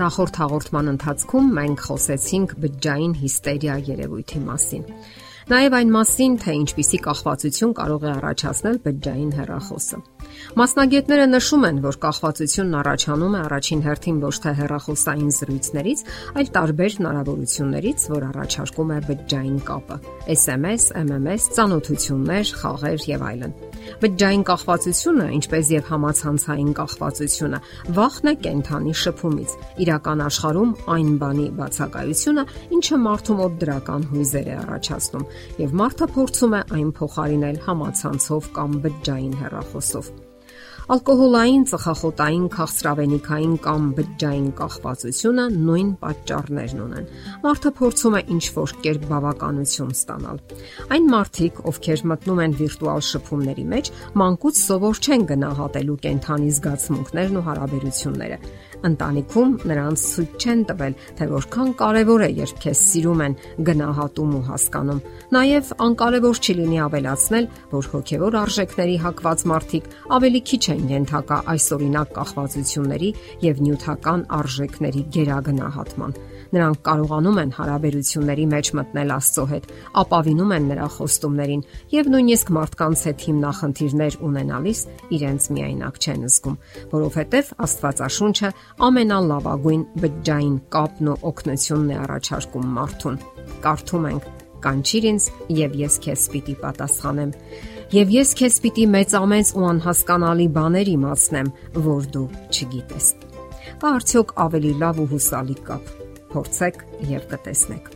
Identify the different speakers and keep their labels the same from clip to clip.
Speaker 1: Նախորդ հաղորդման ընթացքում մենք խոսեցինք բջջային հիստերիա երևույթի մասին։ Նաև այն մասին, թե ինչպիսի կախվածություն կարող է առաջացնել բջջային հեռախոսը։ Մասնագետները նշում են, որ կախվածությունն առաջանում է առաջին հերթին ոչ թե հեռախոսային զրույցներից, այլ տարբեր հնարավորություններից, որ առաջարկում է բջջային կապը՝ SMS, MMS, ծանոթություններ, խաղեր եւ այլն։ Բջջային կախվածությունը, ինչպես եւ համացանցային կախվածությունը, վախն է կենթանի շփումից, իրական աշխարհում այն բանի բացակայությունը, ինչը մարդու մոտ դրական հույզեր է առաջացնում, եւ մարդը փորձում է այն փոխարինել համացանցով կամ բջջային հեռախոսով։ Ալկոհոլային, ծխախոտային, քաղցրավենիքային կամ բջջային կախվածությունը նույն պատճառներն ունեն։ Մարդը փորձում է ինչ-որ կերպ բավականություն ստանալ։ Այն մարդիկ, ովքեր մտնում են վիրտուալ շփումների մեջ, մանկուց սովոր չեն գնահատելու կենթանի զգացմունքներն ու հարաբերությունները ընտանիքում նրանց ցույց չեն տվել, թե որքան կարևոր է, երբ քեզ սիրում են, գնահատում ու հասկանում։ Նաև անկարևոր չի լինի ավելացնել, որ հոգևոր արժեքների հակված մարդիկ ավելի քիչ են ենթակա այսօրինակ կախվածությունների եւ նյութական արժեքների գերագնահատման։ Նրանք կարողանում են հարաբերությունների մեջ մտնել Աստծո հետ, ապավինում են նրա խոստումներին եւ նույնիսկ մարդկանց հետ հիմնախնդիրներ ունենալիս իրենց միայնակ չեն զգում, որովհետեւ Աստվածաշունչը ամենալավագույն բջջային կապն ու օգնությունն է առաջարկում մարդուն։ Կարդում ենք. Կանչիր ինձ եւ ես քեզ պիտի պատասխանեմ։ Եվ ես քեզ պիտի մեծամեծ ու անհասկանալի բաներ իմացնեմ, որ դու չգիտես։ Կա արդյոք ավելի լավ ու հուսալի կապ։ Փորձեք եւ կտեսնեք։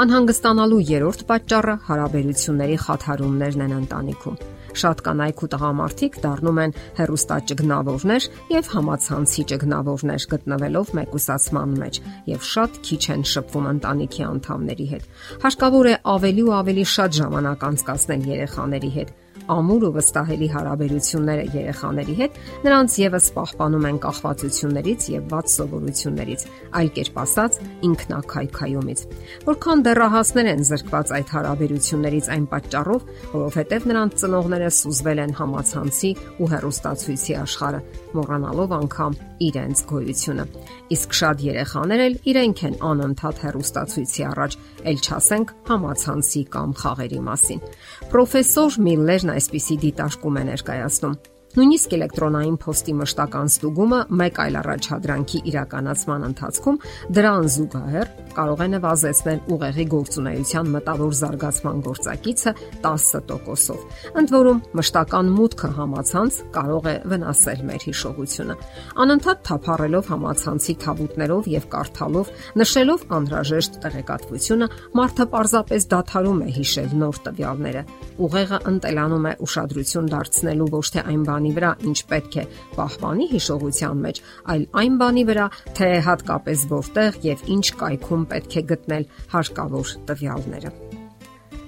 Speaker 1: Անհանգստանալու երրորդ պատճառը հարաբերությունների խաթարումներն են ընտանիքում Շատ կանայք ու տղամարդիկ դառնում են հերոստա ճգնավորներ եւ համացանցի ճգնավորներ գտնվելով մեկուսացման մեջ եւ շատ քիչ են շփվում ընտանիքի անդամների հետ։ Հարկավոր է ավելի ու ավելի շատ ժամանակ անցկасնել երեխաների հետ ամուր ու վստահելի հարաբերությունները երեխաների հետ նրանց եւս պահպանում են կախվածություններից եւ ված սովորություններից, այլ կերպ ասած ինքնակայքայումից։ Որքան դեռահասներ են զրկված այդ հարաբերություններից այն պատճառով, որովհետեւ նրանց ծնողները սուզվել են համացանցի ու հերոստացույցի աշխարհը, մոռանալով անգամ իրենց գոյությունը։ Իսկ շատ երեխաներ էլ իրենք են անընդհատ հերոստացույցի առաջ, ել չասենք համացանցի կամ խաղերի մասին։ Պրոֆեսոր Միլլերն այսպիսի դիտարկում է ներկայացնում Նույնիսկ էլեկտրոնային փոստի մշտական ստուգումը մեկ այլ առաջադրանքի իրականացման ընթացքում դրան զուգահեռ կարող է նվազեցնել ուղեղի գործունեության մտավոր զարգացման գործակիցը 10%-ով։ Ընդ որում, մշտական մուտքը համացանց կարող է վնասել մեր հիշողությունը։ Անընդհատ թափառելով համացանցի թավուտներով եւ կարդալով, նշելով անհրաժեշտ տեղեկատվությունը, մարդը պարզապես դադարում է հիշել նոր տվյալները։ Ուղեղը ընտելանում է ուշադրություն դարձնելու ոչ թե այն բան բանի վրա, ինչ պետք է պահպանի հիշողության մեջ, այլ այն բանի վրա, թե հատկապես որտեղ եւ ինչ կայքում պետք է գտնել հարկավոր տվյալները։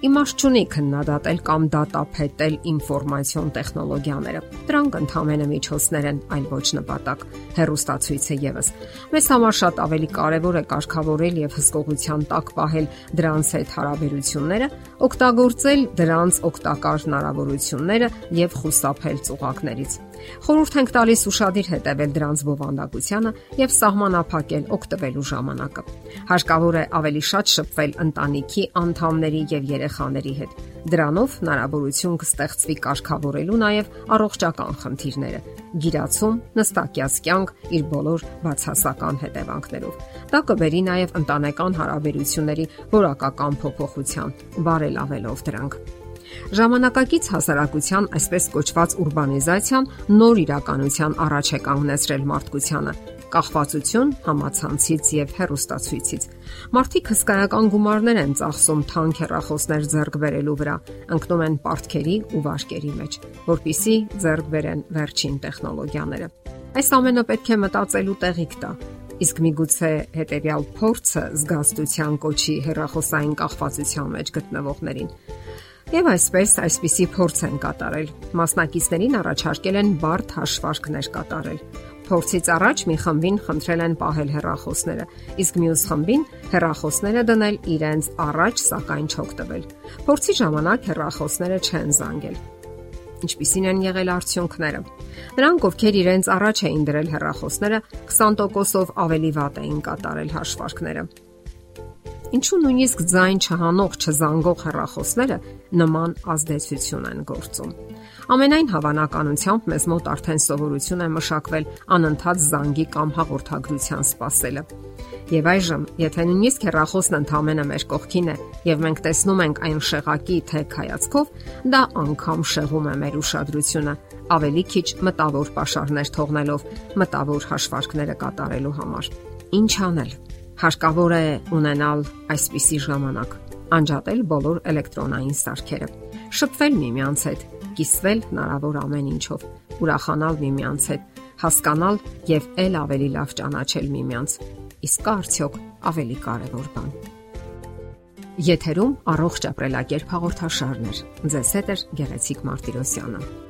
Speaker 1: Իմաստ չունի քննադատել կամ դատապետել ինֆորմացիոն տեխնոլոգիաները։ Դրանք ընդհանրապես միջոցներ են, այլ ոչ նպատակ։ Հերոստացույցը եւս։ Մեզ համար շատ ավելի կարևոր է կարգավորել եւ հսկողության տակ պահել դրանց հետ հարաբերությունները, օգտագործել դրանց օգտակար հնարավորությունները եւ խուսափել ծուղակներից։ Խորհուրդ ենք տալիս ուրشادիր հետևել դրանց բովանդակությանը եւ սահմանափակել օգտվելու ժամանակը։ Հարկավոր է ավելի շատ շփվել ընտանիքի անդամների եւ երեխաների հետ։ Դրանով հնարավորություն կստեղծվի կարգավորելու նաեւ առողջական խնդիրները՝ գիրացում, նստակյաց կյանք իր բոլոր բացասական հետևանքներով։ Դա կբերի նաեւ ընտանեկան հարաբերությունների որակական փոփոխության, բարելավելով դրանք։ Ժամանակակից հասարակության այսպես կոչված ուրբանիզացիան նոր իրականության առաջ է կանգնեցրել մարդկությանը կախվածություն համացանցից եւ հերոստացույցից։ Մարդիկ հսկայական գումարներ են ծախսում թանկ հեռախոսներ ձեռք բերելու վրա, ընկնում են պարտքերի ու վարկերի մեջ, որpիսի ձեռք բերեն վերջին տեխնոլոգիաները։ Այս ամենը պետք է մտածելու տեղիք տա, իսկ միգուցե հետեւյալ փորձը զգաստության կոչի հերախոսային կախվածության մեջ գտնվողներին։ Եվ այսպես այսպիսի փորձ են կատարել։ Մասնակիցներին առաջարկել են բարդ հաշվարկներ կատարել։ Փորձից առաջ մի խմբին խնդրել են պահել հեռախոսները, իսկ մյուս խմբին հեռախոսները դնել իրենց առաջ, սակայն չօգտվել։ Փորձի ժամանակ հեռախոսները չեն զանգել։ Ինչպիսին են եղել արդյունքները։ Նրանք, ովքեր իրենց առաջ էին դրել հեռախոսները, 20%-ով ավելի վատ էին կատարել հաշվարկները։ Ինչու նույնիսկ ձայն չհանող, չզանգող հեռախոսները նման ազդեցություն են գործում։ Ամենայն հավանականությամբ մեզ մոտ արդեն սովորություն է մշակվել անընդհատ զանգի կամ հաղորդագրության սպասելը։ Եվ այժմ, եթե նույնիսկ հեռախոսն ընդամենը մեր կողքին է եւ մենք տեսնում ենք այն շեղակի թե քայացքով, դա անգամ շեղում է մեր ուշադրությունը, ավելի քիչ մտավոր pašարներ թողնելով մտավոր հաշվարկները կատարելու համար։ Ինչ անել Հարկավոր է ունենալ այսպիսի ժամանակ. անջատել բոլոր էլեկտրոնային սարքերը, շփվել միմյանց հետ, կիսվել հնարավոր ամեն ինչով, ուրախանալ միմյանց հետ, հասկանալ եւ ել ավելի լավ ճանաչել միմյանց։ Իսկ կա արդյոք ավելի կարևոր բան։ Եթերում առողջ ապրելակերպ հաղորդաշարներ։ Ձեզ հետ է Գեղեցիկ Մարտիրոսյանը։